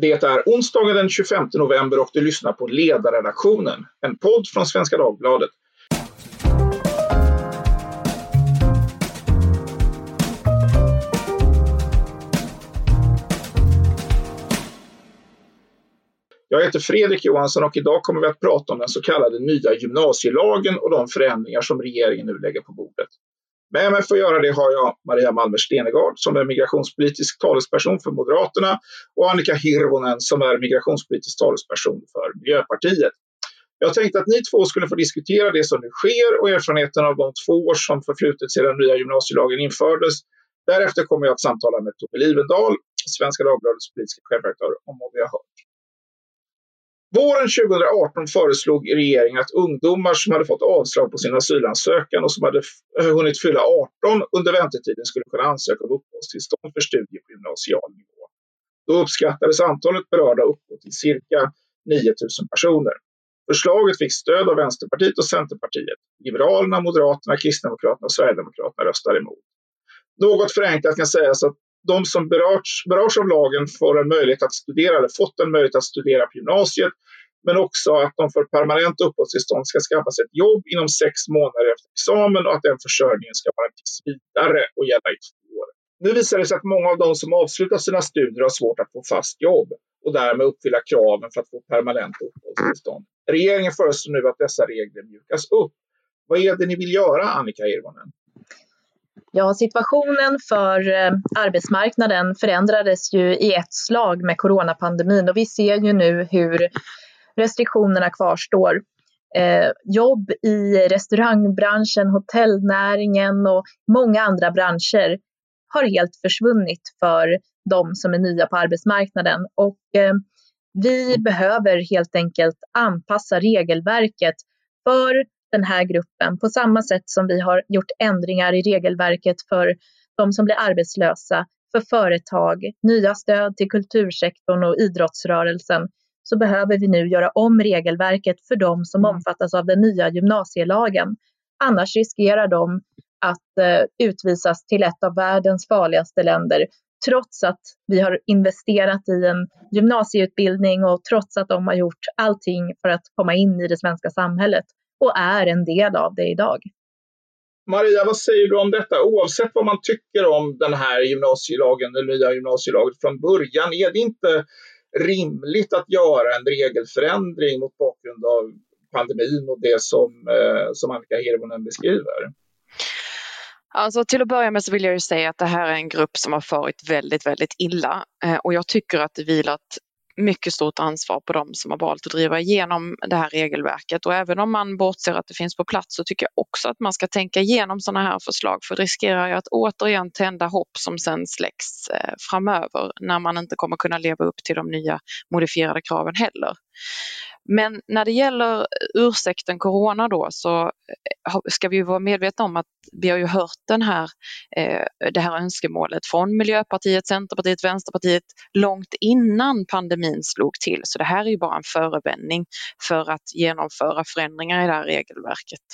Det är onsdagen den 25 november och du lyssnar på Ledarredaktionen, en podd från Svenska Dagbladet. Jag heter Fredrik Johansson och idag kommer vi att prata om den så kallade nya gymnasielagen och de förändringar som regeringen nu lägger på bordet. Med mig för att göra det har jag Maria Malmer Stenegard som är migrationspolitisk talesperson för Moderaterna och Annika Hirvonen som är migrationspolitisk talesperson för Miljöpartiet. Jag tänkte att ni två skulle få diskutera det som nu sker och erfarenheten av de två år som förflutit sedan den nya gymnasielagen infördes. Därefter kommer jag att samtala med Tove Livendal, Svenska Dagbladets politiska chefredaktör, om vad vi har hört. Våren 2018 föreslog regeringen att ungdomar som hade fått avslag på sin asylansökan och som hade hunnit fylla 18 under väntetiden skulle kunna ansöka om uppehållstillstånd för studier på gymnasial nivå. Då uppskattades antalet berörda uppgå till cirka 9000 personer. Förslaget fick stöd av Vänsterpartiet och Centerpartiet. Liberalerna, Moderaterna, Kristdemokraterna och Sverigedemokraterna röstade emot. Något förenklat kan sägas att de som berörs, berörs av lagen får en möjlighet att studera, eller fått en möjlighet att studera på gymnasiet, men också att de för permanent uppehållstillstånd ska skaffa sig ett jobb inom sex månader efter examen och att den försörjningen ska vara tills vidare och gälla i två år. Nu visar det sig att många av de som avslutar sina studier har svårt att få fast jobb och därmed uppfylla kraven för att få permanent uppehållstillstånd. Regeringen föreslår nu att dessa regler mjukas upp. Vad är det ni vill göra, Annika Hirvonen? Ja, situationen för eh, arbetsmarknaden förändrades ju i ett slag med coronapandemin och vi ser ju nu hur restriktionerna kvarstår. Eh, jobb i restaurangbranschen, hotellnäringen och många andra branscher har helt försvunnit för de som är nya på arbetsmarknaden och eh, vi behöver helt enkelt anpassa regelverket för den här gruppen på samma sätt som vi har gjort ändringar i regelverket för de som blir arbetslösa, för företag, nya stöd till kultursektorn och idrottsrörelsen så behöver vi nu göra om regelverket för de som mm. omfattas av den nya gymnasielagen. Annars riskerar de att eh, utvisas till ett av världens farligaste länder trots att vi har investerat i en gymnasieutbildning och trots att de har gjort allting för att komma in i det svenska samhället och är en del av det idag. Maria, vad säger du om detta? Oavsett vad man tycker om den här gymnasielagen, den nya gymnasielagen från början, är det inte rimligt att göra en regelförändring mot bakgrund av pandemin och det som, eh, som Annika Hirvonen beskriver? Alltså till att börja med så vill jag ju säga att det här är en grupp som har farit väldigt, väldigt illa eh, och jag tycker att det vilat mycket stort ansvar på dem som har valt att driva igenom det här regelverket och även om man bortser att det finns på plats så tycker jag också att man ska tänka igenom sådana här förslag för det riskerar ju att återigen tända hopp som sen släcks eh, framöver när man inte kommer kunna leva upp till de nya modifierade kraven heller. Men när det gäller ursäkten corona då så eh, ska vi vara medvetna om att vi har ju hört den här, eh, det här önskemålet från Miljöpartiet, Centerpartiet, Vänsterpartiet långt innan pandemin slog till. Så det här är ju bara en förevändning för att genomföra förändringar i det här regelverket.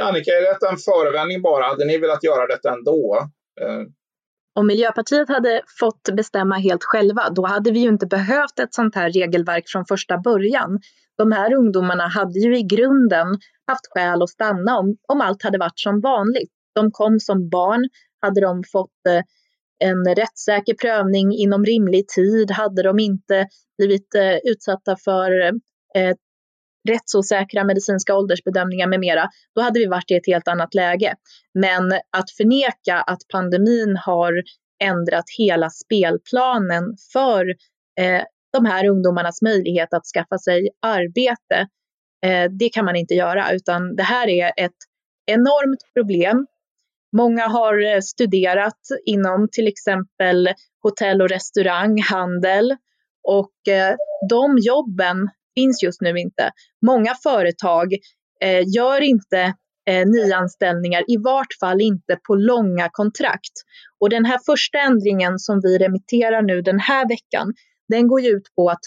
Annika, är detta en förevändning bara? Hade ni velat göra detta ändå? Eh, om Miljöpartiet hade fått bestämma helt själva, då hade vi ju inte behövt ett sånt här regelverk från första början. De här ungdomarna hade ju i grunden haft skäl att stanna om, om allt hade varit som vanligt. De kom som barn, hade de fått eh, en rättssäker prövning inom rimlig tid, hade de inte blivit eh, utsatta för eh, rättsosäkra medicinska åldersbedömningar med mera, då hade vi varit i ett helt annat läge. Men att förneka att pandemin har ändrat hela spelplanen för eh, de här ungdomarnas möjlighet att skaffa sig arbete, eh, det kan man inte göra, utan det här är ett enormt problem. Många har eh, studerat inom till exempel hotell och restaurang, handel och eh, de jobben finns just nu inte. Många företag eh, gör inte eh, nyanställningar, i vart fall inte på långa kontrakt. Och den här första ändringen som vi remitterar nu den här veckan, den går ju ut på att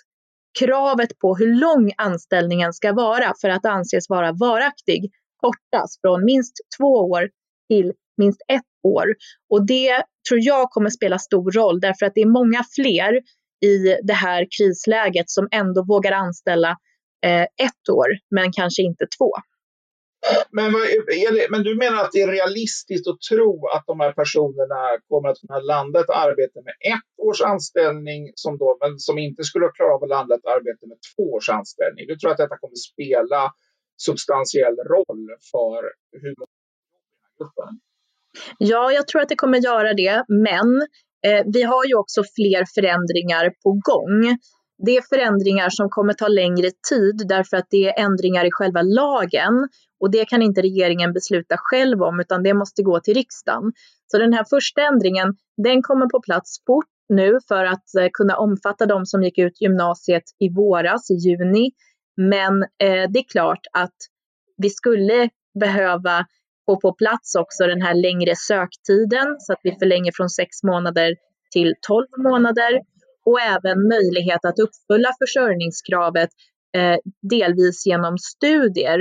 kravet på hur lång anställningen ska vara för att anses vara varaktig kortas från minst två år till minst ett år. Och det tror jag kommer spela stor roll därför att det är många fler i det här krisläget som ändå vågar anställa eh, ett år, men kanske inte två. Men, det, men, du menar att det är realistiskt att tro att de här personerna kommer att kunna landa ett arbete med ett års anställning som då, men som inte skulle klara av att landa ett arbete med två års anställning? Du tror att detta kommer spela substantiell roll för hur många? Ja, jag tror att det kommer göra det, men Eh, vi har ju också fler förändringar på gång. Det är förändringar som kommer ta längre tid därför att det är ändringar i själva lagen och det kan inte regeringen besluta själv om utan det måste gå till riksdagen. Så den här första ändringen, den kommer på plats fort nu för att eh, kunna omfatta de som gick ut gymnasiet i våras, i juni. Men eh, det är klart att vi skulle behöva få på plats också den här längre söktiden så att vi förlänger från sex månader till tolv månader. Och även möjlighet att uppfylla försörjningskravet eh, delvis genom studier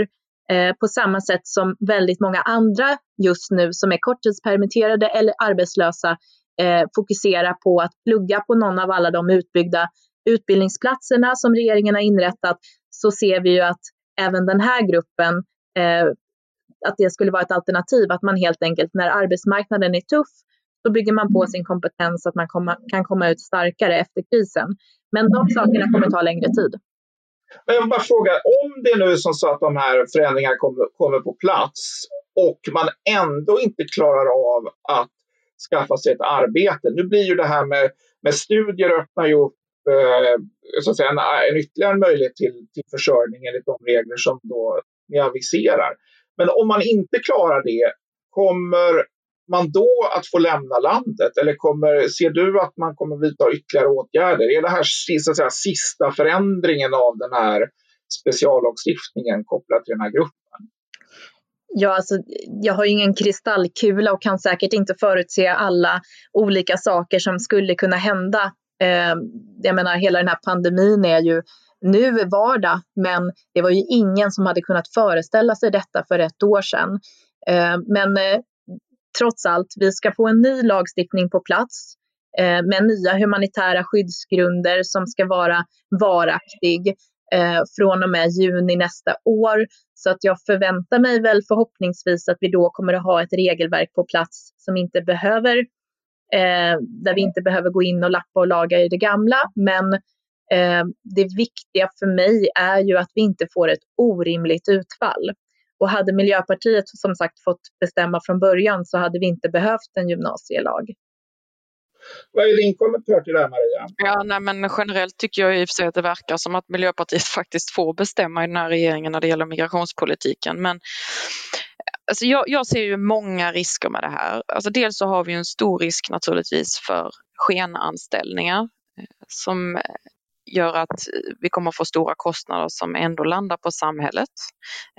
eh, på samma sätt som väldigt många andra just nu som är korttidspermitterade eller arbetslösa eh, fokuserar på att plugga på någon av alla de utbyggda utbildningsplatserna som regeringen har inrättat. Så ser vi ju att även den här gruppen eh, att det skulle vara ett alternativ, att man helt enkelt när arbetsmarknaden är tuff då bygger man på mm. sin kompetens så att man komma, kan komma ut starkare efter krisen. Men de sakerna kommer ta längre tid. Men jag vill bara fråga, om det nu är som så att de här förändringarna kommer, kommer på plats och man ändå inte klarar av att skaffa sig ett arbete. Nu blir ju det här med, med studier öppnar ju upp eh, så att säga, en, en ytterligare möjlighet till, till försörjning enligt de regler som då ni aviserar. Men om man inte klarar det, kommer man då att få lämna landet? Eller kommer, ser du att man kommer vidta ytterligare åtgärder? Är det här så att säga, sista förändringen av den här speciallagstiftningen kopplat till den här gruppen? Ja, alltså, jag har ju ingen kristallkula och kan säkert inte förutse alla olika saker som skulle kunna hända. Eh, jag menar, hela den här pandemin är ju nu vardag, men det var ju ingen som hade kunnat föreställa sig detta för ett år sedan. Eh, men eh, trots allt, vi ska få en ny lagstiftning på plats eh, med nya humanitära skyddsgrunder som ska vara varaktig från och med juni nästa år. Så att jag förväntar mig väl förhoppningsvis att vi då kommer att ha ett regelverk på plats som inte behöver, eh, där vi inte behöver gå in och lappa och laga i det gamla. Men det viktiga för mig är ju att vi inte får ett orimligt utfall. Och hade Miljöpartiet som sagt fått bestämma från början så hade vi inte behövt en gymnasielag. Vad är din kommentar till det här Maria? Ja, nej, men generellt tycker jag i och för sig att det verkar som att Miljöpartiet faktiskt får bestämma i den här regeringen när det gäller migrationspolitiken. Men alltså jag, jag ser ju många risker med det här. Alltså dels så har vi en stor risk naturligtvis för skenanställningar eh, som gör att vi kommer få stora kostnader som ändå landar på samhället.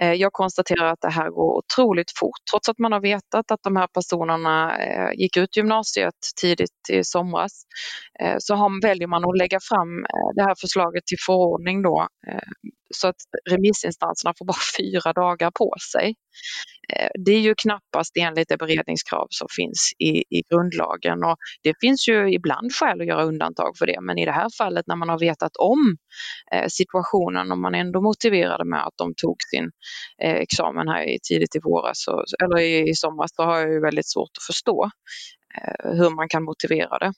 Eh, jag konstaterar att det här går otroligt fort trots att man har vetat att de här personerna eh, gick ut gymnasiet tidigt i somras. Eh, så väljer man att lägga fram det här förslaget till förordning då så att remissinstanserna får bara fyra dagar på sig. Eh, det är ju knappast enligt det beredningskrav som finns i, i grundlagen och det finns ju ibland skäl att göra undantag för det men i det här fallet när man har vetat om eh, situationen och man ändå motiverade med att de tog sin eh, examen här tidigt i våras eller i somras så har jag ju väldigt svårt att förstå hur man kan motivera det.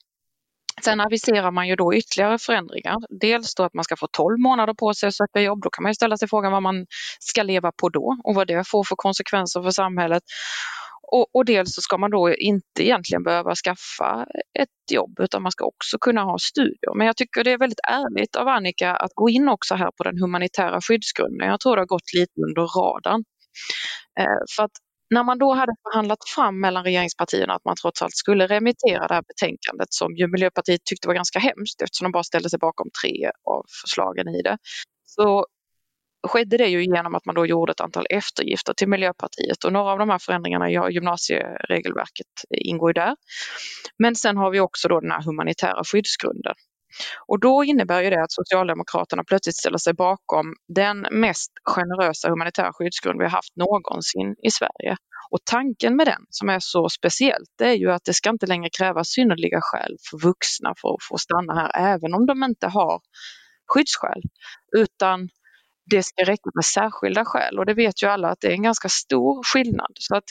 Sen aviserar man ju då ytterligare förändringar. Dels då att man ska få 12 månader på sig att söka jobb. Då kan man ju ställa sig frågan vad man ska leva på då och vad det får för konsekvenser för samhället. Och, och dels så ska man då inte egentligen behöva skaffa ett jobb utan man ska också kunna ha studier. Men jag tycker det är väldigt ärligt av Annika att gå in också här på den humanitära skyddsgrunden. Jag tror det har gått lite under radarn. Eh, för att när man då hade förhandlat fram mellan regeringspartierna att man trots allt skulle remittera det här betänkandet som ju Miljöpartiet tyckte var ganska hemskt eftersom de bara ställde sig bakom tre av förslagen i det. Så skedde det ju genom att man då gjorde ett antal eftergifter till Miljöpartiet och några av de här förändringarna i gymnasieregelverket ingår ju där. Men sen har vi också då den här humanitära skyddsgrunden. Och då innebär ju det att Socialdemokraterna plötsligt ställer sig bakom den mest generösa humanitära skyddsgrund vi har haft någonsin i Sverige. Och tanken med den, som är så speciellt, det är ju att det ska inte längre krävas synnerliga skäl för vuxna för att få stanna här, även om de inte har skyddsskäl. Utan det ska räcka med särskilda skäl och det vet ju alla att det är en ganska stor skillnad. Så att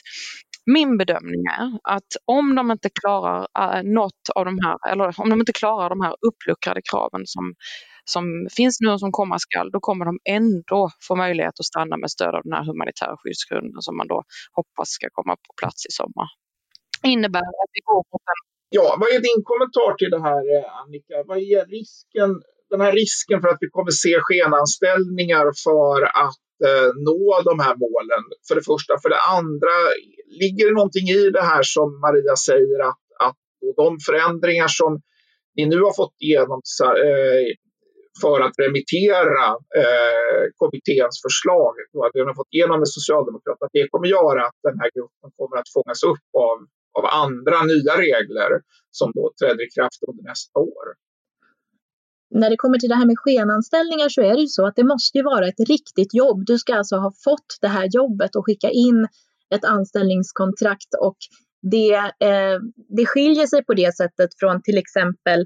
min bedömning är att om de inte klarar eh, något av de här, eller om de inte klarar de här uppluckrade kraven som, som finns nu och som komma skall, då kommer de ändå få möjlighet att stanna med stöd av den här humanitära skyddsgrunden som man då hoppas ska komma på plats i sommar. Innebär att vi går mot en Ja, vad är din kommentar till det här eh, Annika? Vad är risken, den här risken för att vi kommer se skenanställningar för att eh, nå de här målen? För det första. För det andra, ligger det någonting i det här som Maria säger att, att de förändringar som ni nu har fått igenom eh, för att remittera eh, kommitténs förslag, då att vi har fått igenom med Socialdemokraterna, att det kommer göra att den här gruppen kommer att fångas upp av, av andra nya regler som då träder i kraft under nästa år. När det kommer till det här med skenanställningar så är det ju så att det måste ju vara ett riktigt jobb. Du ska alltså ha fått det här jobbet och skicka in ett anställningskontrakt och det, eh, det skiljer sig på det sättet från till exempel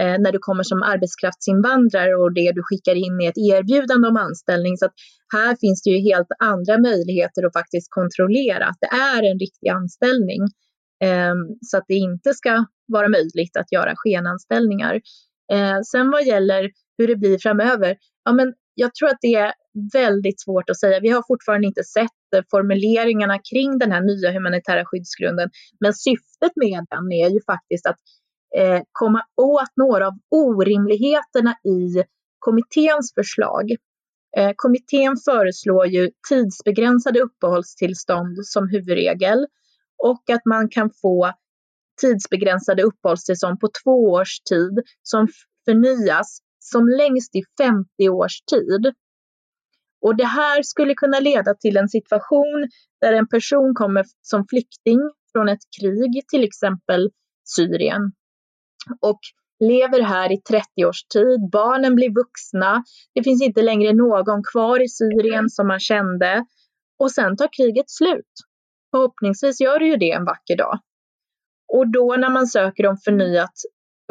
eh, när du kommer som arbetskraftsinvandrare och det du skickar in är ett erbjudande om anställning. Så att här finns det ju helt andra möjligheter att faktiskt kontrollera att det är en riktig anställning. Eh, så att det inte ska vara möjligt att göra skenanställningar. Eh, sen vad gäller hur det blir framöver, ja men jag tror att det är väldigt svårt att säga. Vi har fortfarande inte sett eh, formuleringarna kring den här nya humanitära skyddsgrunden. Men syftet med den är ju faktiskt att eh, komma åt några av orimligheterna i kommitténs förslag. Eh, kommittén föreslår ju tidsbegränsade uppehållstillstånd som huvudregel och att man kan få tidsbegränsade uppehållstillstånd på två års tid som förnyas som längst i 50 års tid. Och det här skulle kunna leda till en situation där en person kommer som flykting från ett krig, till exempel Syrien, och lever här i 30 års tid. Barnen blir vuxna. Det finns inte längre någon kvar i Syrien som man kände. Och sen tar kriget slut. Förhoppningsvis gör det ju det en vacker dag. Och då när man söker om förnyat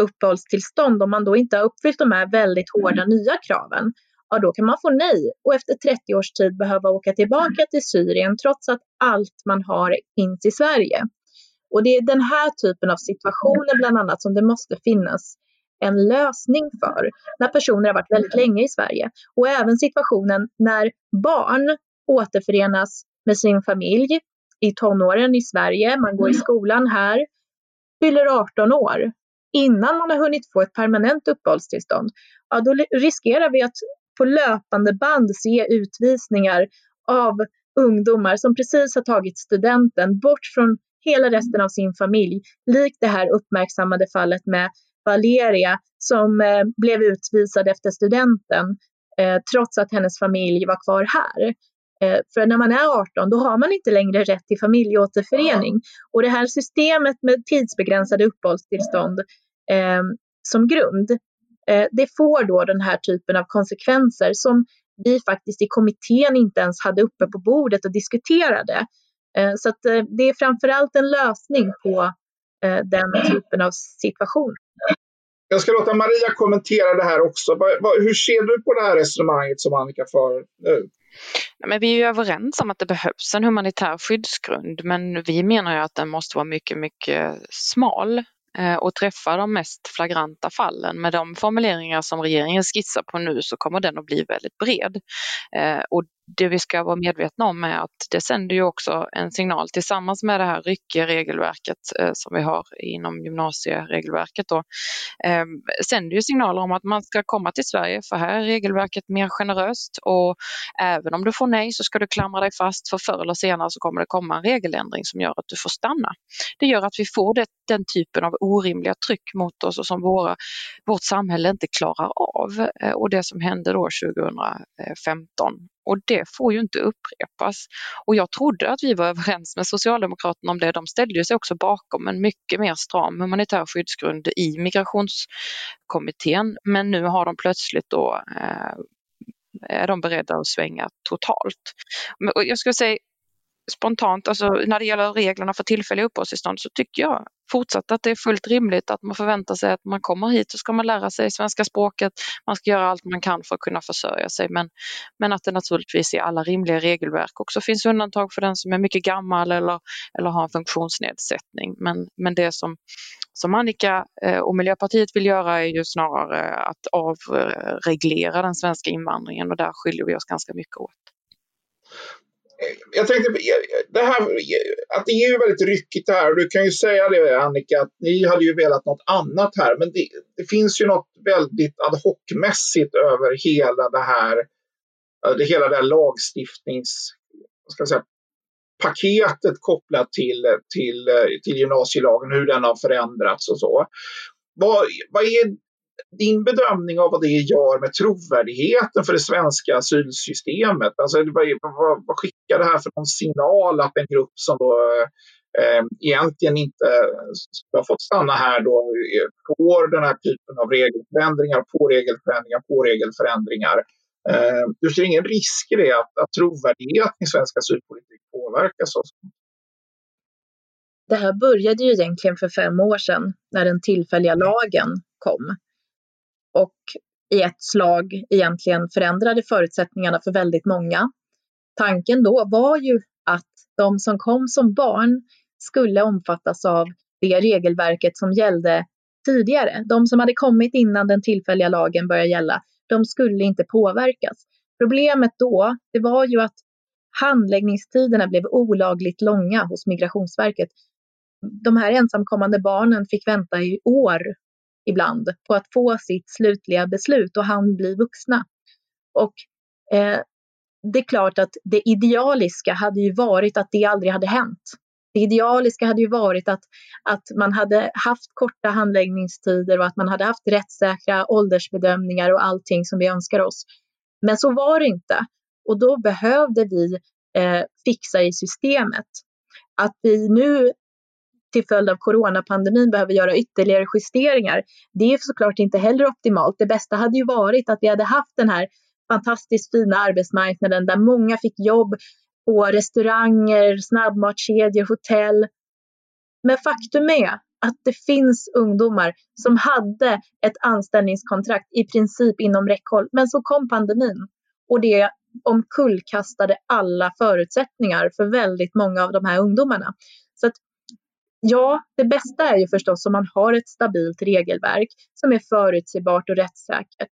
uppehållstillstånd, om man då inte har uppfyllt de här väldigt hårda nya kraven, ja då kan man få nej och efter 30 års tid behöva åka tillbaka till Syrien trots att allt man har finns i Sverige. Och det är den här typen av situationer bland annat som det måste finnas en lösning för när personer har varit väldigt länge i Sverige. Och även situationen när barn återförenas med sin familj i tonåren i Sverige, man går i skolan här, fyller 18 år innan man har hunnit få ett permanent uppehållstillstånd, ja, då riskerar vi att på löpande band se utvisningar av ungdomar som precis har tagit studenten bort från hela resten av sin familj. Likt det här uppmärksammade fallet med Valeria som eh, blev utvisad efter studenten eh, trots att hennes familj var kvar här. Eh, för när man är 18 då har man inte längre rätt till familjeåterförening. Och det här systemet med tidsbegränsade uppehållstillstånd eh, som grund, eh, det får då den här typen av konsekvenser som vi faktiskt i kommittén inte ens hade uppe på bordet och diskuterade. Eh, så eh, det är framförallt en lösning på eh, den typen av situation. Jag ska låta Maria kommentera det här också. Hur ser du på det här resonemanget som Annika för nu? Men vi är ju överens om att det behövs en humanitär skyddsgrund men vi menar ju att den måste vara mycket, mycket smal. Eh, och träffa de mest flagranta fallen. Med de formuleringar som regeringen skissar på nu så kommer den att bli väldigt bred. Eh, och det vi ska vara medvetna om är att det sänder ju också en signal tillsammans med det här ryckiga regelverket eh, som vi har inom gymnasieregelverket då, ehm, sänder ju signaler om att man ska komma till Sverige för här är regelverket mer generöst och även om du får nej så ska du klamra dig fast för förr eller senare så kommer det komma en regeländring som gör att du får stanna. Det gör att vi får det, den typen av orimliga tryck mot oss och som våra, vårt samhälle inte klarar av. Eh, och det som hände då 2015 och det får ju inte upprepas. Och jag trodde att vi var överens med Socialdemokraterna om det. De ställde sig också bakom en mycket mer stram humanitär skyddsgrund i migrationskommittén. Men nu har de plötsligt då eh, är de beredda att svänga totalt. Jag skulle säga spontant, alltså när det gäller reglerna för tillfälliga uppehållstillstånd så tycker jag fortsatt att det är fullt rimligt att man förväntar sig att man kommer hit så ska man lära sig svenska språket, man ska göra allt man kan för att kunna försörja sig. Men, men att det naturligtvis i alla rimliga regelverk också finns undantag för den som är mycket gammal eller, eller har en funktionsnedsättning. Men, men det som, som Annika eh, och Miljöpartiet vill göra är ju snarare att avreglera den svenska invandringen och där skiljer vi oss ganska mycket åt jag tänkte, det här, att det är ju väldigt ryckigt det här. Och du kan ju säga det Annika, att ni hade ju velat något annat här. Men det, det finns ju något väldigt ad hoc-mässigt över hela det här, det, hela det här lagstiftnings, ska säga, paketet kopplat till, till, till gymnasielagen, hur den har förändrats och så. Vad, vad är din bedömning av vad det gör med trovärdigheten för det svenska asylsystemet? Alltså, vad, vad, vad skickar det här för någon signal att en grupp som då eh, egentligen inte skulle ha fått stanna här då eh, får den här typen av regelförändringar på regelförändringar på regelförändringar. Eh, du ser ingen risk i det att, att trovärdigheten i svensk asylpolitik påverkas? Också? Det här började ju egentligen för fem år sedan när den tillfälliga lagen kom och i ett slag egentligen förändrade förutsättningarna för väldigt många. Tanken då var ju att de som kom som barn skulle omfattas av det regelverket som gällde tidigare. De som hade kommit innan den tillfälliga lagen började gälla, de skulle inte påverkas. Problemet då, det var ju att handläggningstiderna blev olagligt långa hos Migrationsverket. De här ensamkommande barnen fick vänta i år ibland på att få sitt slutliga beslut och han bli vuxna. Och eh, det är klart att det idealiska hade ju varit att det aldrig hade hänt. Det idealiska hade ju varit att, att man hade haft korta handläggningstider och att man hade haft rättssäkra åldersbedömningar och allting som vi önskar oss. Men så var det inte. Och då behövde vi eh, fixa i systemet. Att vi nu till följd av coronapandemin behöver göra ytterligare justeringar. Det är såklart inte heller optimalt. Det bästa hade ju varit att vi hade haft den här fantastiskt fina arbetsmarknaden där många fick jobb på restauranger, snabbmatskedjor, hotell. Men faktum är att det finns ungdomar som hade ett anställningskontrakt i princip inom räckhåll. Men så kom pandemin och det omkullkastade alla förutsättningar för väldigt många av de här ungdomarna. Ja, det bästa är ju förstås om man har ett stabilt regelverk som är förutsägbart och rättssäkert.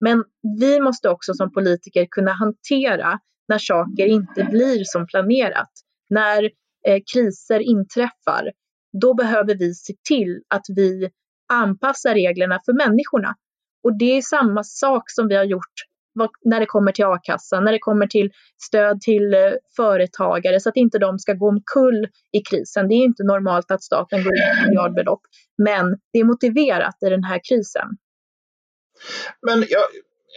Men vi måste också som politiker kunna hantera när saker inte blir som planerat. När eh, kriser inträffar, då behöver vi se till att vi anpassar reglerna för människorna. Och det är samma sak som vi har gjort när det kommer till a-kassan, när det kommer till stöd till eh, företagare så att inte de ska gå omkull i krisen. Det är inte normalt att staten går in med miljardbelopp, men det är motiverat i den här krisen. Men jag,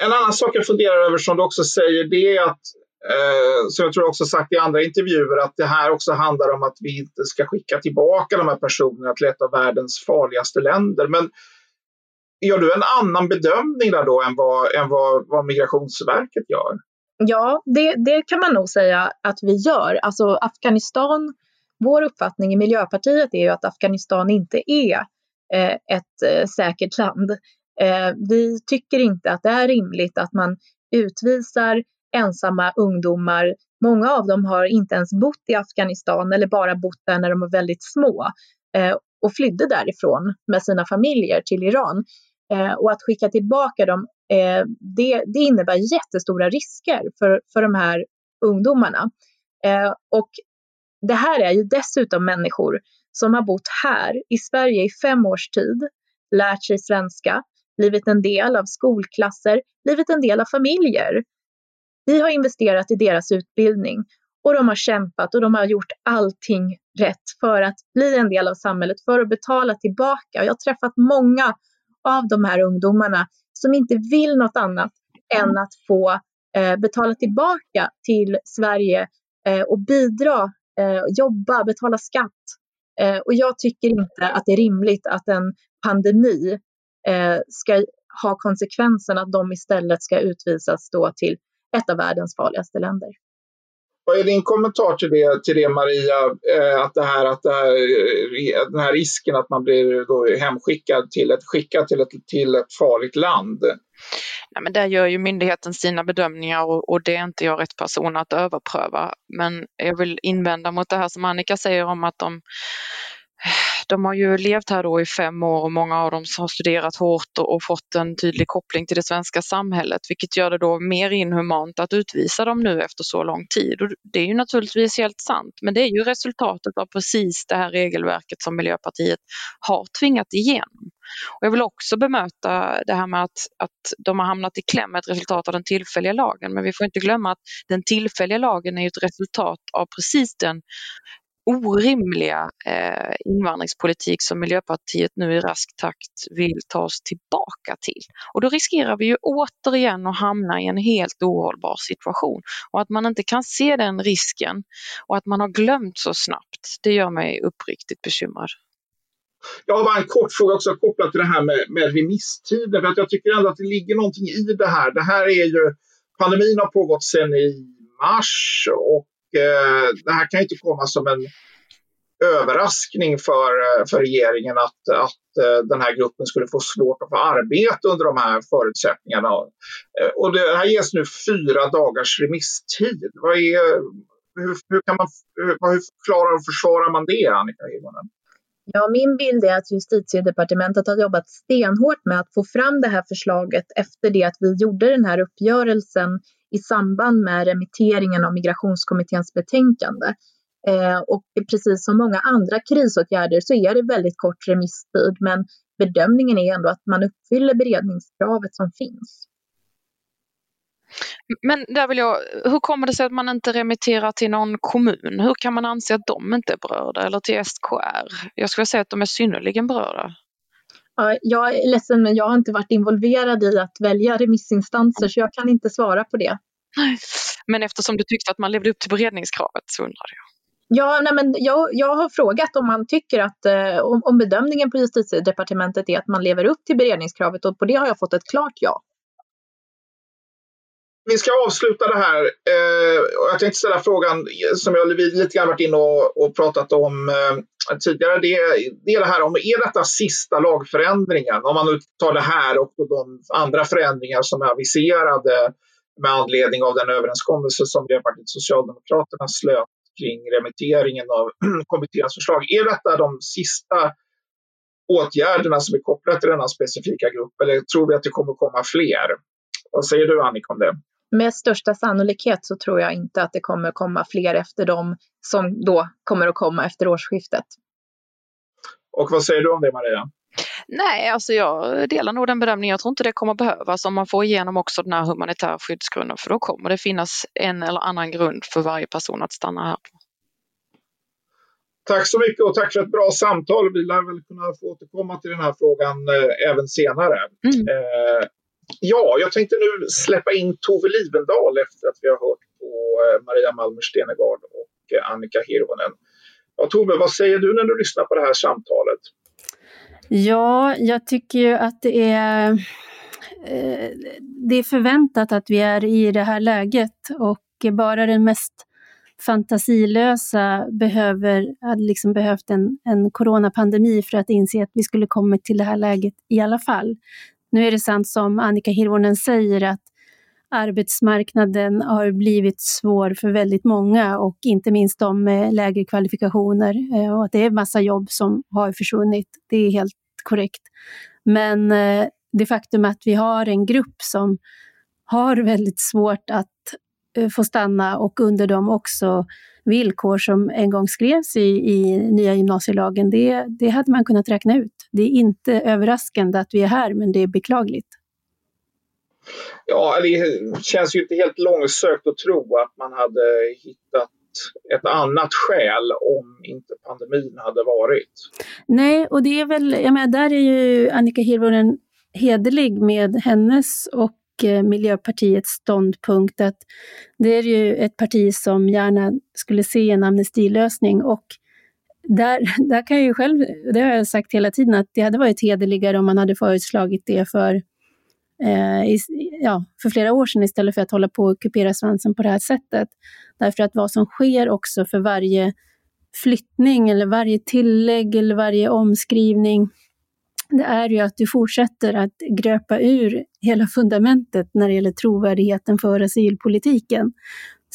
en annan sak jag funderar över som du också säger, det är att eh, som jag tror också sagt i andra intervjuer, att det här också handlar om att vi inte ska skicka tillbaka de här personerna till ett av världens farligaste länder. Men gör du en annan bedömning där då än vad, än vad, vad Migrationsverket gör? Ja, det, det kan man nog säga att vi gör. Alltså Afghanistan, vår uppfattning i Miljöpartiet är ju att Afghanistan inte är eh, ett eh, säkert land. Eh, vi tycker inte att det är rimligt att man utvisar ensamma ungdomar. Många av dem har inte ens bott i Afghanistan eller bara bott där när de var väldigt små eh, och flydde därifrån med sina familjer till Iran. Eh, och att skicka tillbaka dem, eh, det, det, innebär jättestora risker för, för de här ungdomarna. Eh, och det här är ju dessutom människor som har bott här i Sverige i fem års tid, lärt sig svenska, blivit en del av skolklasser, blivit en del av familjer. Vi har investerat i deras utbildning och de har kämpat och de har gjort allting rätt för att bli en del av samhället, för att betala tillbaka. Jag har träffat många av de här ungdomarna som inte vill något annat än att få eh, betala tillbaka till Sverige eh, och bidra, eh, jobba, betala skatt. Eh, och jag tycker inte att det är rimligt att en pandemi eh, ska ha konsekvensen att de istället ska utvisas då till ett av världens farligaste länder. Vad är din kommentar till det, till det Maria, eh, att, det här, att det här, eh, den här risken att man blir då hemskickad till ett, skickad till ett, till ett farligt land? Nej, men där gör ju myndigheten sina bedömningar och, och, det är inte jag rätt person att överpröva. Men jag vill invända mot det här som Annika säger om att de de har ju levt här då i fem år och många av dem har studerat hårt och fått en tydlig koppling till det svenska samhället, vilket gör det då mer inhumant att utvisa dem nu efter så lång tid. Och det är ju naturligtvis helt sant, men det är ju resultatet av precis det här regelverket som Miljöpartiet har tvingat igenom. Och jag vill också bemöta det här med att, att de har hamnat i kläm, ett resultat av den tillfälliga lagen. Men vi får inte glömma att den tillfälliga lagen är ett resultat av precis den orimliga eh, invandringspolitik som Miljöpartiet nu i rask takt vill ta oss tillbaka till. Och då riskerar vi ju återigen att hamna i en helt ohållbar situation. Och att man inte kan se den risken och att man har glömt så snabbt, det gör mig uppriktigt bekymrad. Jag har bara en kort fråga också kopplat till det här med, med remisstiden. För att jag tycker ändå att det ligger någonting i det här. Det här är ju, pandemin har pågått sedan i mars och Eh, det här kan ju inte komma som en överraskning för, eh, för regeringen att, att eh, den här gruppen skulle få svårt att få arbete under de här förutsättningarna. Eh, och det här ges nu fyra dagars remisstid. Vad är, hur, hur, kan man, hur, hur förklarar och försvarar man det, Annika Hirvonen? Ja, min bild är att justitiedepartementet har jobbat stenhårt med att få fram det här förslaget efter det att vi gjorde den här uppgörelsen i samband med remitteringen av migrationskommitténs betänkande. Eh, och precis som många andra krisåtgärder så är det väldigt kort remisstid, men bedömningen är ändå att man uppfyller beredningskravet som finns. Men där vill jag, hur kommer det sig att man inte remitterar till någon kommun? Hur kan man anse att de inte är berörda eller till SKR? Jag skulle säga att de är synnerligen berörda. Ja, jag är ledsen men jag har inte varit involverad i att välja remissinstanser så jag kan inte svara på det. Men eftersom du tyckte att man levde upp till beredningskravet så undrar jag. Ja, nej men jag, jag har frågat om man tycker att eh, om, om bedömningen på justitiedepartementet är att man lever upp till beredningskravet och på det har jag fått ett klart ja vi ska avsluta det här. Eh, jag tänkte ställa frågan som jag lite grann varit inne och, och pratat om eh, tidigare. Det, det är det här om, är detta sista lagförändringen? Om man nu tar det här och de andra förändringar som är aviserade med anledning av den överenskommelse som Miljöpartiet Socialdemokraterna slöt kring remitteringen av kommitténs förslag. Är detta de sista åtgärderna som är kopplade till denna specifika grupp eller tror vi att det kommer komma fler? Vad säger du Annika om det? Med största sannolikhet så tror jag inte att det kommer komma fler efter dem som då kommer att komma efter årsskiftet. Och vad säger du om det Maria? Nej, alltså jag delar nog den bedömningen. Jag tror inte det kommer behövas om man får igenom också den här humanitära skyddsgrunden för då kommer det finnas en eller annan grund för varje person att stanna här. Tack så mycket och tack för ett bra samtal. Vi lär väl kunna få återkomma till den här frågan eh, även senare. Mm. Eh, Ja, jag tänkte nu släppa in Tove Livendal efter att vi har hört på eh, Maria Malmer Stenegard och eh, Annika Hirvonen. Ja, Tove, vad säger du när du lyssnar på det här samtalet? Ja, jag tycker ju att det är, eh, det är förväntat att vi är i det här läget och bara den mest fantasilösa behöver, hade liksom behövt en, en coronapandemi för att inse att vi skulle kommit till det här läget i alla fall. Nu är det sant som Annika Hirvonen säger att arbetsmarknaden har blivit svår för väldigt många och inte minst de med lägre kvalifikationer eh, och att det är massa jobb som har försvunnit. Det är helt korrekt. Men eh, det faktum att vi har en grupp som har väldigt svårt att eh, få stanna och under dem också villkor som en gång skrevs i, i nya gymnasielagen, det, det hade man kunnat räkna ut. Det är inte överraskande att vi är här, men det är beklagligt. Ja, det känns ju inte helt långsökt att tro att man hade hittat ett annat skäl om inte pandemin hade varit. Nej, och det är väl, jag menar, där är ju Annika Hirvonen hederlig med hennes och eh, Miljöpartiets ståndpunkt att det är ju ett parti som gärna skulle se en amnestilösning och där, där kan jag ju själv, det har jag sagt hela tiden, att det hade varit hederligare om man hade föreslagit det för eh, i, ja, för flera år sedan istället för att hålla på och kupera svansen på det här sättet. Därför att vad som sker också för varje flyttning eller varje tillägg eller varje omskrivning, det är ju att du fortsätter att gröpa ur hela fundamentet när det gäller trovärdigheten för asylpolitiken.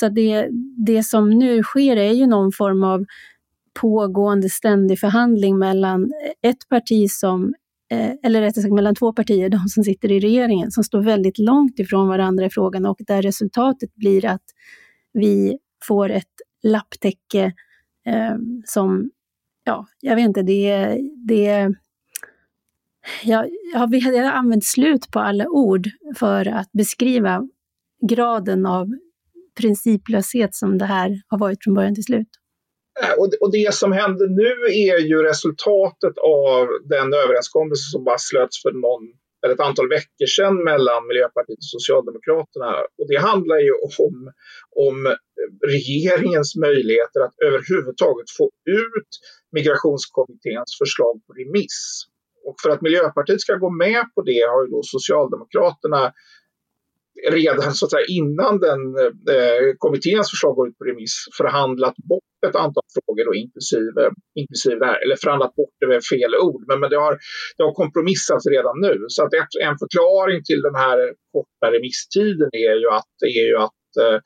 Så det, det som nu sker är ju någon form av pågående ständig förhandling mellan ett parti som eh, eller rättare sagt mellan två partier, de som sitter i regeringen, som står väldigt långt ifrån varandra i frågan och där resultatet blir att vi får ett lapptäcke eh, som, ja, jag vet inte, det, det jag, jag, jag har använt slut på alla ord för att beskriva graden av principlöshet som det här har varit från början till slut. Eh, och det som händer nu är ju resultatet av den överenskommelse som bara slöts för någon, eller ett antal veckor sedan mellan Miljöpartiet och Socialdemokraterna. Och det handlar ju om, om regeringens möjligheter att överhuvudtaget få ut Migrationskommitténs förslag på remiss. Och för att Miljöpartiet ska gå med på det har ju då Socialdemokraterna redan så att säga, innan den, eh, kommitténs förslag går ut på remiss förhandlat bort ett antal frågor, då, inklusive, inklusive det här, eller förhandlat bort det med fel ord, men, men det, har, det har kompromissats redan nu. Så att ett, en förklaring till den här korta remisstiden är ju att, är ju att eh,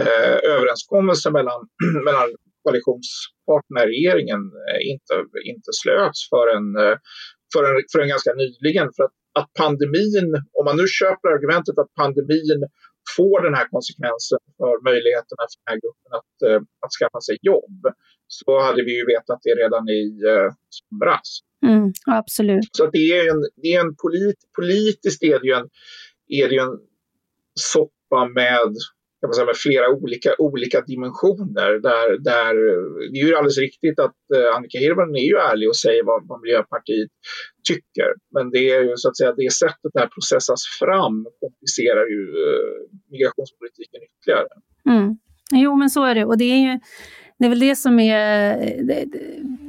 eh överenskommelsen mellan, mellan koalitionspartnerna i regeringen eh, inte, inte slöts förrän, eh, förrän, förrän ganska nyligen. För att, att pandemin, om man nu köper argumentet att pandemin får den här konsekvensen för möjligheterna för den här gruppen att, uh, att skaffa sig jobb så hade vi ju vetat det redan i uh, somras. Mm, absolut. Så det är en, det är en polit, politiskt är det ju en, är det ju en soppa med kan man säga, med flera olika, olika dimensioner. Där, där, det är ju alldeles riktigt att eh, Annika Hirvonen är ju ärlig och säger vad, vad Miljöpartiet tycker. Men det är ju så att säga det sättet det här processas fram komplicerar ju eh, migrationspolitiken ytterligare. Mm. Jo, men så är det. Och det är ju det är väl det som är... Det,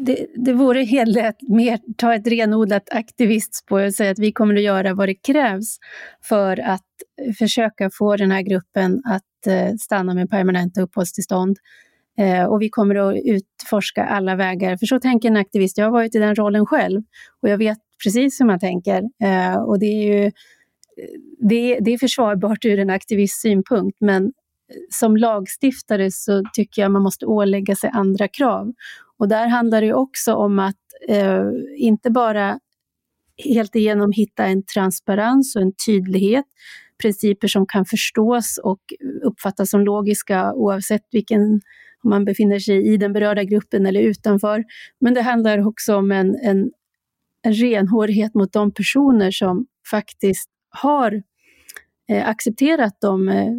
det, det vore hellre att mer ta ett renodlat aktivistspår och säga att vi kommer att göra vad det krävs för att försöka få den här gruppen att eh, stanna med permanenta uppehållstillstånd. Eh, och vi kommer att utforska alla vägar, för så tänker en aktivist. Jag har varit i den rollen själv och jag vet precis hur man tänker. Eh, och det är ju det, det är försvarbart ur en aktivists synpunkt, men som lagstiftare så tycker jag man måste ålägga sig andra krav. Och där handlar det också om att eh, inte bara helt igenom hitta en transparens och en tydlighet, principer som kan förstås och uppfattas som logiska oavsett vilken, om man befinner sig i den berörda gruppen eller utanför. Men det handlar också om en, en, en renhårighet mot de personer som faktiskt har eh, accepterat de eh,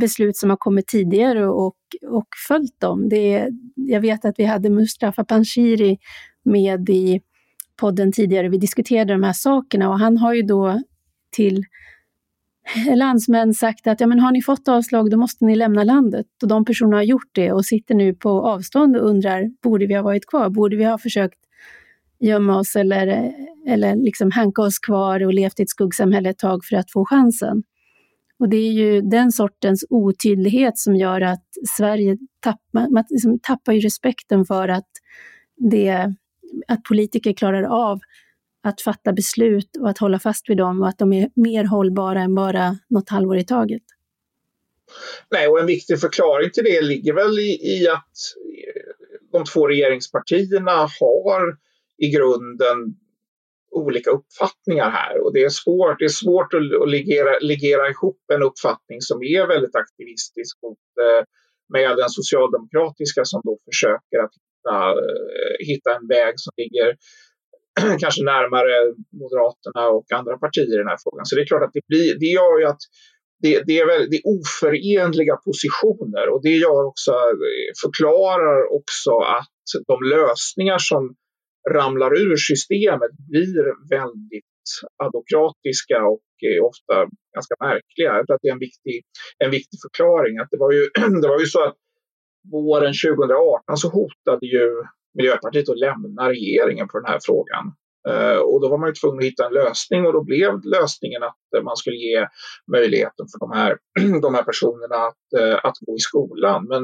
beslut som har kommit tidigare och, och följt dem. Det jag vet att vi hade Mustafa Panshiri med i podden tidigare. Vi diskuterade de här sakerna och han har ju då till landsmän sagt att ja, men har ni fått avslag då måste ni lämna landet. Och de personerna har gjort det och sitter nu på avstånd och undrar, borde vi ha varit kvar? Borde vi ha försökt gömma oss eller, eller liksom hanka oss kvar och levt i ett skuggsamhälle ett tag för att få chansen? Och det är ju den sortens otydlighet som gör att Sverige tappar, man liksom tappar ju respekten för att, det, att politiker klarar av att fatta beslut och att hålla fast vid dem och att de är mer hållbara än bara något halvår i taget. Nej, och en viktig förklaring till det ligger väl i, i att eh, de två regeringspartierna har i grunden olika uppfattningar här och det är svårt, det är svårt att, att legera, legera ihop en uppfattning som är väldigt aktivistisk mot, eh, med den socialdemokratiska som då försöker att hitta, eh, hitta en väg som ligger kanske närmare Moderaterna och andra partier i den här frågan. Så det är klart att det, blir, det gör ju att det, det, är väl, det är oförenliga positioner och det gör också, eh, förklarar också att de lösningar som ramlar ur systemet blir väldigt adokratiska och eh, ofta ganska märkliga. Jag tror att det är en viktig, en viktig förklaring. Att det, var ju, det var ju så att våren 2018 så hotade ju Miljöpartiet att lämna regeringen på den här frågan. Uh, och då var man ju tvungen att hitta en lösning och då blev lösningen att uh, man skulle ge möjligheten för de här, de här personerna att, uh, att gå i skolan. Men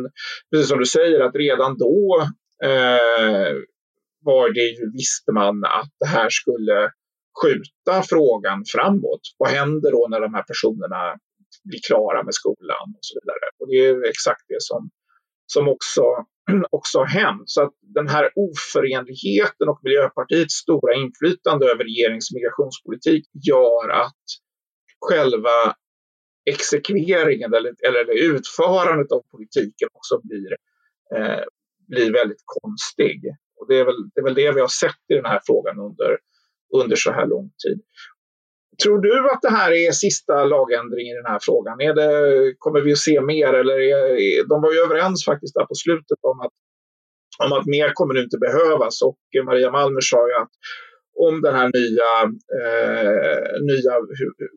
precis som du säger att redan då eh, var det ju, visste man att det här skulle skjuta frågan framåt. Vad händer då när de här personerna blir klara med skolan och så vidare. Och det är exakt det som, som också, också har hänt. Så att den här oförenligheten och Miljöpartiets stora inflytande över regeringens migrationspolitik gör att själva exekveringen eller, eller utförandet av politiken också blir, eh, blir väldigt konstig. Och det är, väl, det är väl det vi har sett i den här frågan under, under så här lång tid. Tror du att det här är sista lagändringen i den här frågan? Är det, kommer vi att se mer? Eller är, de var ju överens faktiskt där på slutet om att, om att mer kommer nu inte behövas och Maria Malmer sa ju att om den här nya, eh, nya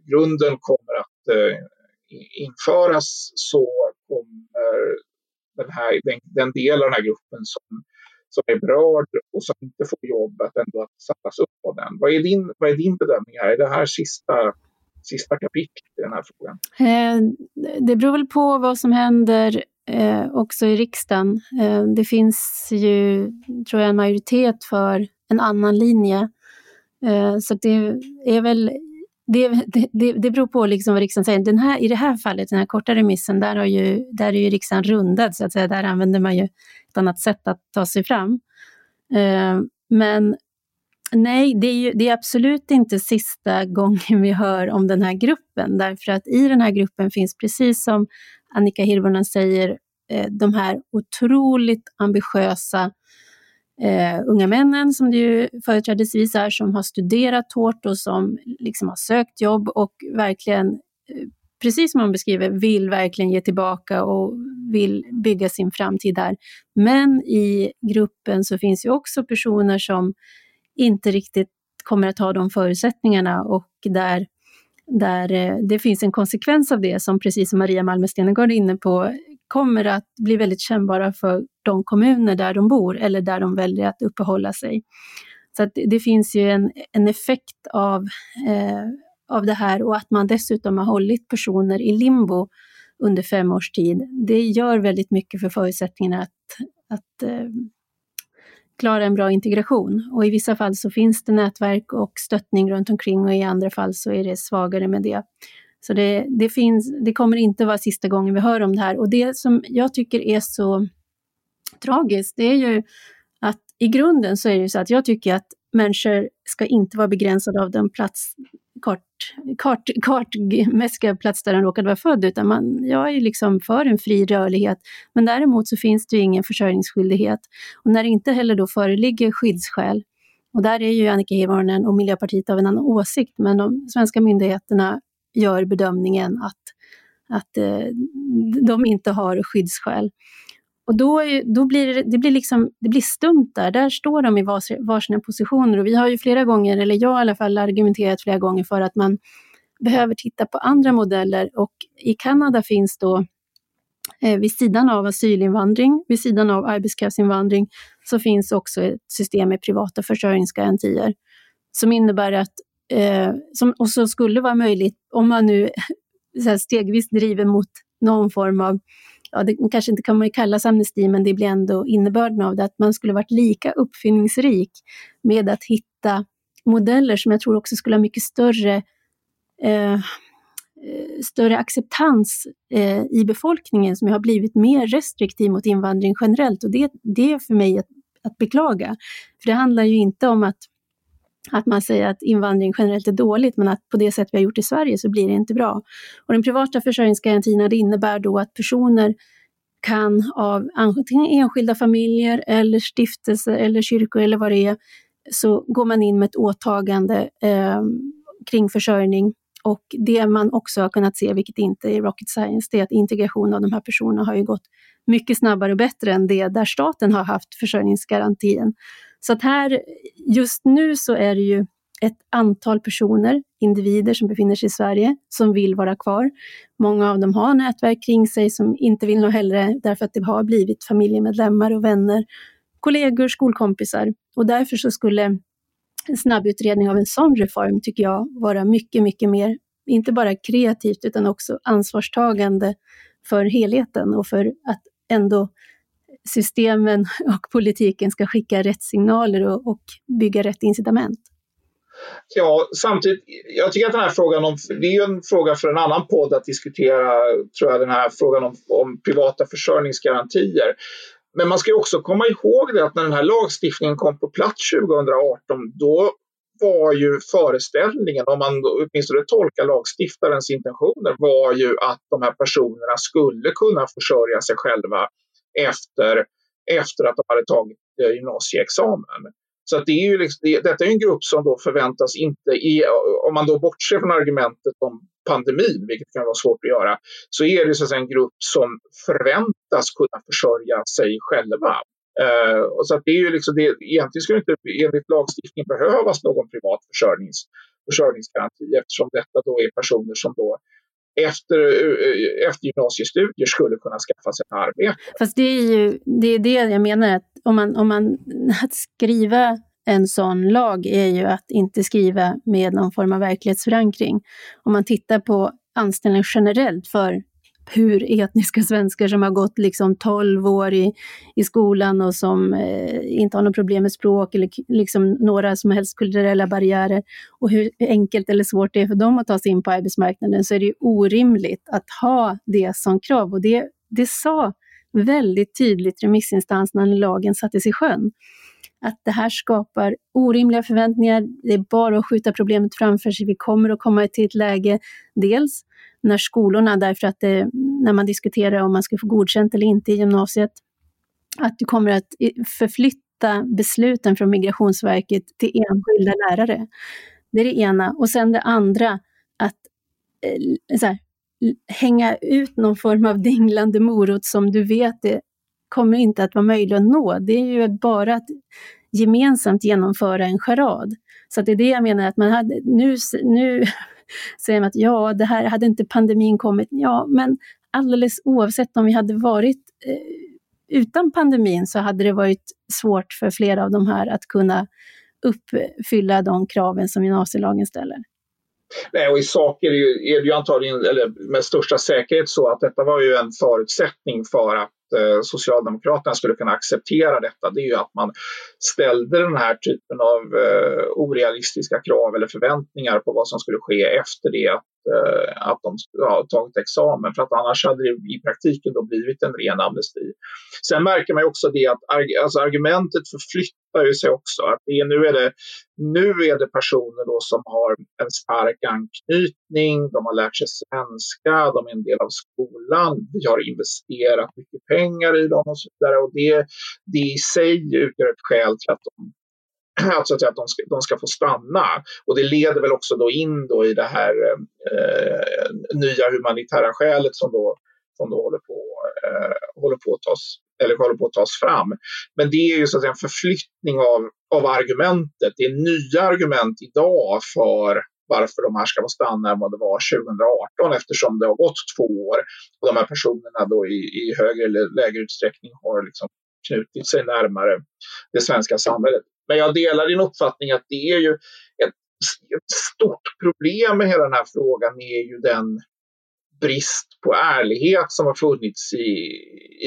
grunden kommer att eh, införas så kommer den, här, den, den del av den här gruppen som som är berörd och som inte får jobb att ändå sättas upp av den. Vad är din, vad är din bedömning här? Är det här sista, sista kapitlet i den här frågan? Eh, det beror väl på vad som händer eh, också i riksdagen. Eh, det finns ju, tror jag, en majoritet för en annan linje. Så det är väl det, det, det beror på liksom vad riksdagen säger. Den här, I det här fallet, den här korta remissen, där, har ju, där är ju riksdagen rundad, så att säga. Där använder man ju ett annat sätt att ta sig fram. Eh, men nej, det är, ju, det är absolut inte sista gången vi hör om den här gruppen, därför att i den här gruppen finns, precis som Annika Hirvonen säger, eh, de här otroligt ambitiösa eh, unga männen som det ju företrädesvis är, som har studerat hårt och som liksom har sökt jobb och verkligen, eh, precis som man beskriver, vill verkligen ge tillbaka och vill bygga sin framtid där. Men i gruppen så finns ju också personer som inte riktigt kommer att ha de förutsättningarna och där, där eh, det finns en konsekvens av det som precis som Maria Malmö Stenergard är inne på kommer att bli väldigt kännbara för de kommuner där de bor eller där de väljer att uppehålla sig. Så att det finns ju en, en effekt av, eh, av det här och att man dessutom har hållit personer i limbo under fem års tid. Det gör väldigt mycket för förutsättningarna att, att eh, klara en bra integration. Och i vissa fall så finns det nätverk och stöttning runt omkring och i andra fall så är det svagare med det. Så det, det, finns, det kommer inte vara sista gången vi hör om det här. Och det som jag tycker är så tragiskt, det är ju att i grunden så är det ju så att jag tycker att människor ska inte vara begränsade av den plats, kart, kart, kartmässiga plats där de råkade vara född, utan man, jag är liksom för en fri rörlighet. Men däremot så finns det ju ingen försörjningsskyldighet. Och när det inte heller då föreligger skyddsskäl, och där är ju Annika Hirvonen och Miljöpartiet av en annan åsikt, men de svenska myndigheterna gör bedömningen att, att eh, de inte har skyddsskäl. Och då, då blir det, det, blir liksom, det blir stumt där. Där står de i vars, varsina positioner. Och vi har ju flera gånger, eller jag i alla fall, argumenterat flera gånger för att man behöver titta på andra modeller. Och i Kanada finns då, eh, vid sidan av asylinvandring, vid sidan av arbetskraftsinvandring, så finns också ett system med privata försörjningsgarantier som innebär att eh, som också skulle vara möjligt om man nu så stegvis driver mot någon form av, ja det kanske inte kan man kallas amnesti, men det blir ändå innebörden av det, att man skulle varit lika uppfinningsrik med att hitta modeller som jag tror också skulle ha mycket större eh, större acceptans eh, i befolkningen som har blivit mer restriktiv mot invandring generellt. Och det, det är för mig att, att beklaga. För det handlar ju inte om att att man säger att invandring generellt är dåligt, men att på det sätt vi har gjort i Sverige så blir det inte bra. Och den privata försörjningsgarantin det innebär då att personer kan av antingen enskilda familjer eller stiftelser eller kyrkor eller vad det är, så går man in med ett åtagande eh, kring försörjning Och det man också har kunnat se, vilket inte är rocket science, det är att integration av de här personerna har ju gått mycket snabbare och bättre än det där staten har haft försörjningsgarantin. Så att här, just nu så är det ju ett antal personer, individer som befinner sig i Sverige, som vill vara kvar. Många av dem har nätverk kring sig som inte vill något hellre därför att det har blivit familjemedlemmar och vänner, kollegor, skolkompisar. Och därför så skulle en snabbutredning av en sån reform, tycker jag, vara mycket, mycket mer, inte bara kreativt utan också ansvarstagande för helheten och för att ändå systemen och politiken ska skicka rätt signaler och, och bygga rätt incitament. Ja, samtidigt, jag tycker att den här frågan om, det är ju en fråga för en annan podd att diskutera, tror jag, den här frågan om, om privata försörjningsgarantier. Men man ska också komma ihåg det att när den här lagstiftningen kom på plats 2018, då var ju föreställningen, om man åtminstone tolkar lagstiftarens intentioner, var ju att de här personerna skulle kunna försörja sig själva efter, efter att de hade tagit eh, gymnasieexamen. Så att det är ju liksom, det, detta är en grupp som då förväntas inte, i, eh, om man då bortser från argumentet om pandemin, vilket kan vara svårt att göra, så är det så att en grupp som förväntas kunna försörja sig själva. Uh, och så att det är ju liksom det, egentligen skulle inte enligt lagstiftningen behövas någon privat försörjnings, försörjningsgaranti eftersom detta då är personer som då efter, eh, efter gymnasiestudier skulle kunna skaffa sig ett arbete. Fast det är ju det, är det jag menar, att om man, om man, att skriva en sån lag är ju att inte skriva med någon form av verklighetsförankring. Om man tittar på anställning generellt för hur etniska svenskar som har gått liksom 12 år i, i skolan och som eh, inte har något problem med språk eller liksom några som helst kulturella barriärer och hur enkelt eller svårt det är för dem att ta sig in på arbetsmarknaden så är det ju orimligt att ha det som krav. Och det, det sa väldigt tydligt remissinstanserna när lagen sattes i sjön att det här skapar orimliga förväntningar. Det är bara att skjuta problemet framför sig. Vi kommer att komma till ett läge, dels när skolorna, därför att det, när man diskuterar om man ska få godkänt eller inte i gymnasiet, att du kommer att förflytta besluten från Migrationsverket till enskilda lärare. Det är det ena. Och sen det andra, att eh, här, hänga ut någon form av dinglande morot som du vet det kommer inte att vara möjligt att nå. Det är ju bara att gemensamt genomföra en charad. Så det är det jag menar, att man hade, nu, nu säger man att ja, det här hade inte pandemin kommit. Ja, men alldeles oavsett om vi hade varit eh, utan pandemin så hade det varit svårt för flera av de här att kunna uppfylla de kraven som gymnasielagen ställer. Nej, och i sak är det, ju, är det ju antagligen, eller med största säkerhet så att detta var ju en förutsättning för att eh, Socialdemokraterna skulle kunna acceptera detta, det är ju att man ställde den här typen av eh, orealistiska krav eller förväntningar på vad som skulle ske efter det att, eh, att de ja, tagit examen. För att annars hade det i praktiken då blivit en ren amnesti. Sen märker man ju också det att alltså argumentet för flytt visar ju sig också att det nu, är det, nu är det personer då som har en stark anknytning, de har lärt sig svenska, de är en del av skolan, vi har investerat mycket pengar i dem och så vidare. Och det, det i sig utgör ett skäl till att de alltså att de, ska, de ska få stanna. Och det leder väl också då in då i det här eh, nya humanitära skälet som då, som då håller, på, eh, håller, på att tas, eller håller på att tas fram. Men det är ju så att säga en förflyttning av, av argumentet. Det är nya argument idag för varför de här ska få stanna än vad det var 2018 eftersom det har gått två år och de här personerna då i, i högre eller lägre utsträckning har liksom knutit sig närmare det svenska samhället. Men jag delar din uppfattning att det är ju ett, ett stort problem med hela den här frågan är ju den brist på ärlighet som har funnits i,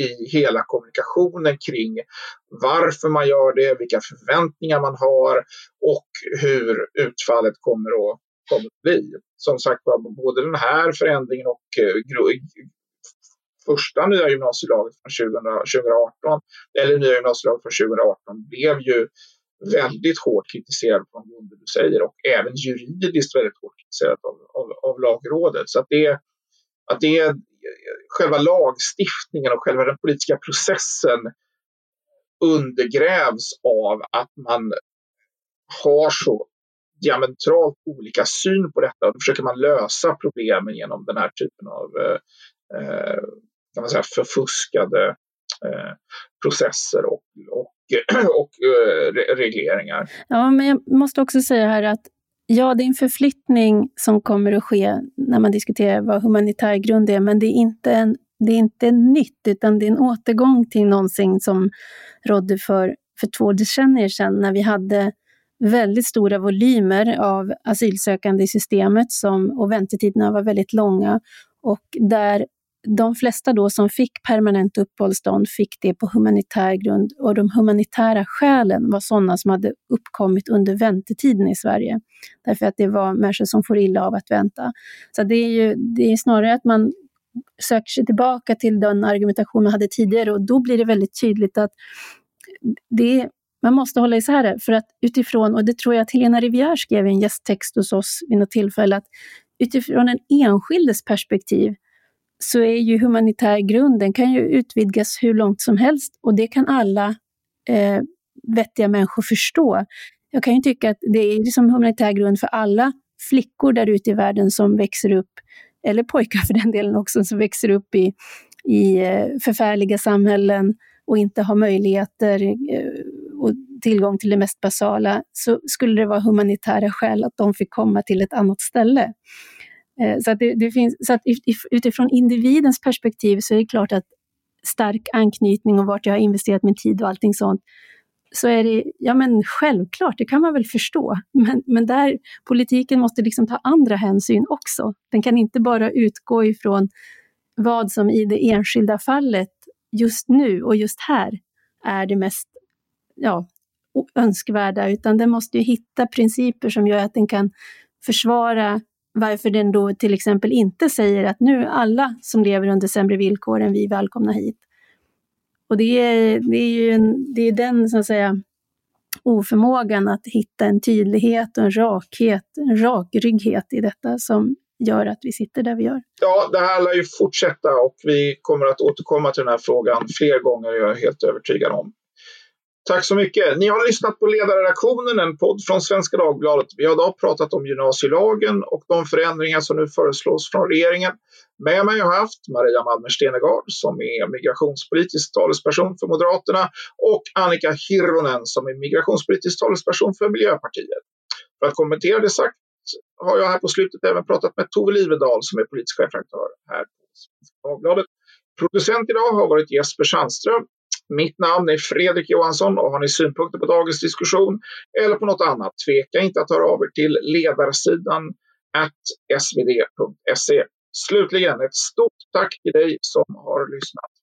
i hela kommunikationen kring varför man gör det, vilka förväntningar man har och hur utfallet kommer att, kommer att bli. Som sagt både den här förändringen och eh, första nya gymnasielaget från 2018, eller nya gymnasielaget från 2018 blev ju väldigt hårt kritiserad på de grunder du säger och även juridiskt väldigt hårt kritiserad av, av, av lagrådet. Så att det, att det är eh, själva lagstiftningen och själva den politiska processen undergrävs av att man har så diametralt olika syn på detta. Då försöker man lösa problemen genom den här typen av eh, eh kan man säga, förfuskade eh, processer och, och, och eh, regleringar. Ja, men jag måste också säga här att Ja, det är en förflyttning som kommer att ske när man diskuterar vad humanitär grund är, men det är inte, en, det är inte nytt, utan det är en återgång till någonting som rådde för, för två decennier sedan, när vi hade väldigt stora volymer av asylsökande i systemet som, och väntetiderna var väldigt långa och där de flesta då som fick permanent uppehållstånd fick det på humanitär grund och de humanitära skälen var sådana som hade uppkommit under väntetiden i Sverige. Därför att det var människor som får illa av att vänta. Så det är ju det är snarare att man söker sig tillbaka till den argumentation man hade tidigare och då blir det väldigt tydligt att det man måste hålla isär det, för att utifrån, och det tror jag att Helena Rivière skrev i en gästtext hos oss vid något tillfälle, att utifrån en enskildes perspektiv så är ju humanitär grund, den kan ju utvidgas hur långt som helst och det kan alla eh, vettiga människor förstå. Jag kan ju tycka att det är liksom humanitär grund för alla flickor där ute i världen som växer upp, eller pojkar för den delen också, som växer upp i, i eh, förfärliga samhällen och inte har möjligheter eh, och tillgång till det mest basala, så skulle det vara humanitära skäl att de fick komma till ett annat ställe. Eh, så, att det, det, finns, så att utifrån individens perspektiv så är det klart att stark anknytning och vart jag har investerat min tid och allting sånt, så är det ja men självklart, det kan man väl förstå. Men, men där politiken måste liksom ta andra hänsyn också. Den kan inte bara utgå ifrån vad som i det enskilda fallet just nu och just här är det mest ja, önskvärda, utan den måste ju hitta principer som gör att den kan försvara varför den då till exempel inte säger att nu alla som lever under sämre villkor än vi välkomna hit. Och det är, det är ju en, det är den så att säga, oförmågan att hitta en tydlighet och en rakhet, en rakrygghet i detta som gör att vi sitter där vi gör. Ja, det här lär ju fortsätta och vi kommer att återkomma till den här frågan fler gånger, jag är helt övertygad om. Tack så mycket. Ni har lyssnat på Ledarredaktionen, en podd från Svenska Dagbladet. Vi har idag pratat om gymnasielagen och de förändringar som nu föreslås från regeringen. Med mig har jag haft Maria Malmer Stenegard som är migrationspolitisk talesperson för Moderaterna och Annika Hirvonen som är migrationspolitisk talesperson för Miljöpartiet. För att kommentera det sagt har jag här på slutet även pratat med Tove Livedal som är politisk chefredaktör här på Svenska Dagbladet. Producent idag har varit Jesper Sandström mitt namn är Fredrik Johansson och har ni synpunkter på dagens diskussion eller på något annat, tveka inte att höra av er till ledarsidan svd.se. Slutligen ett stort tack till dig som har lyssnat.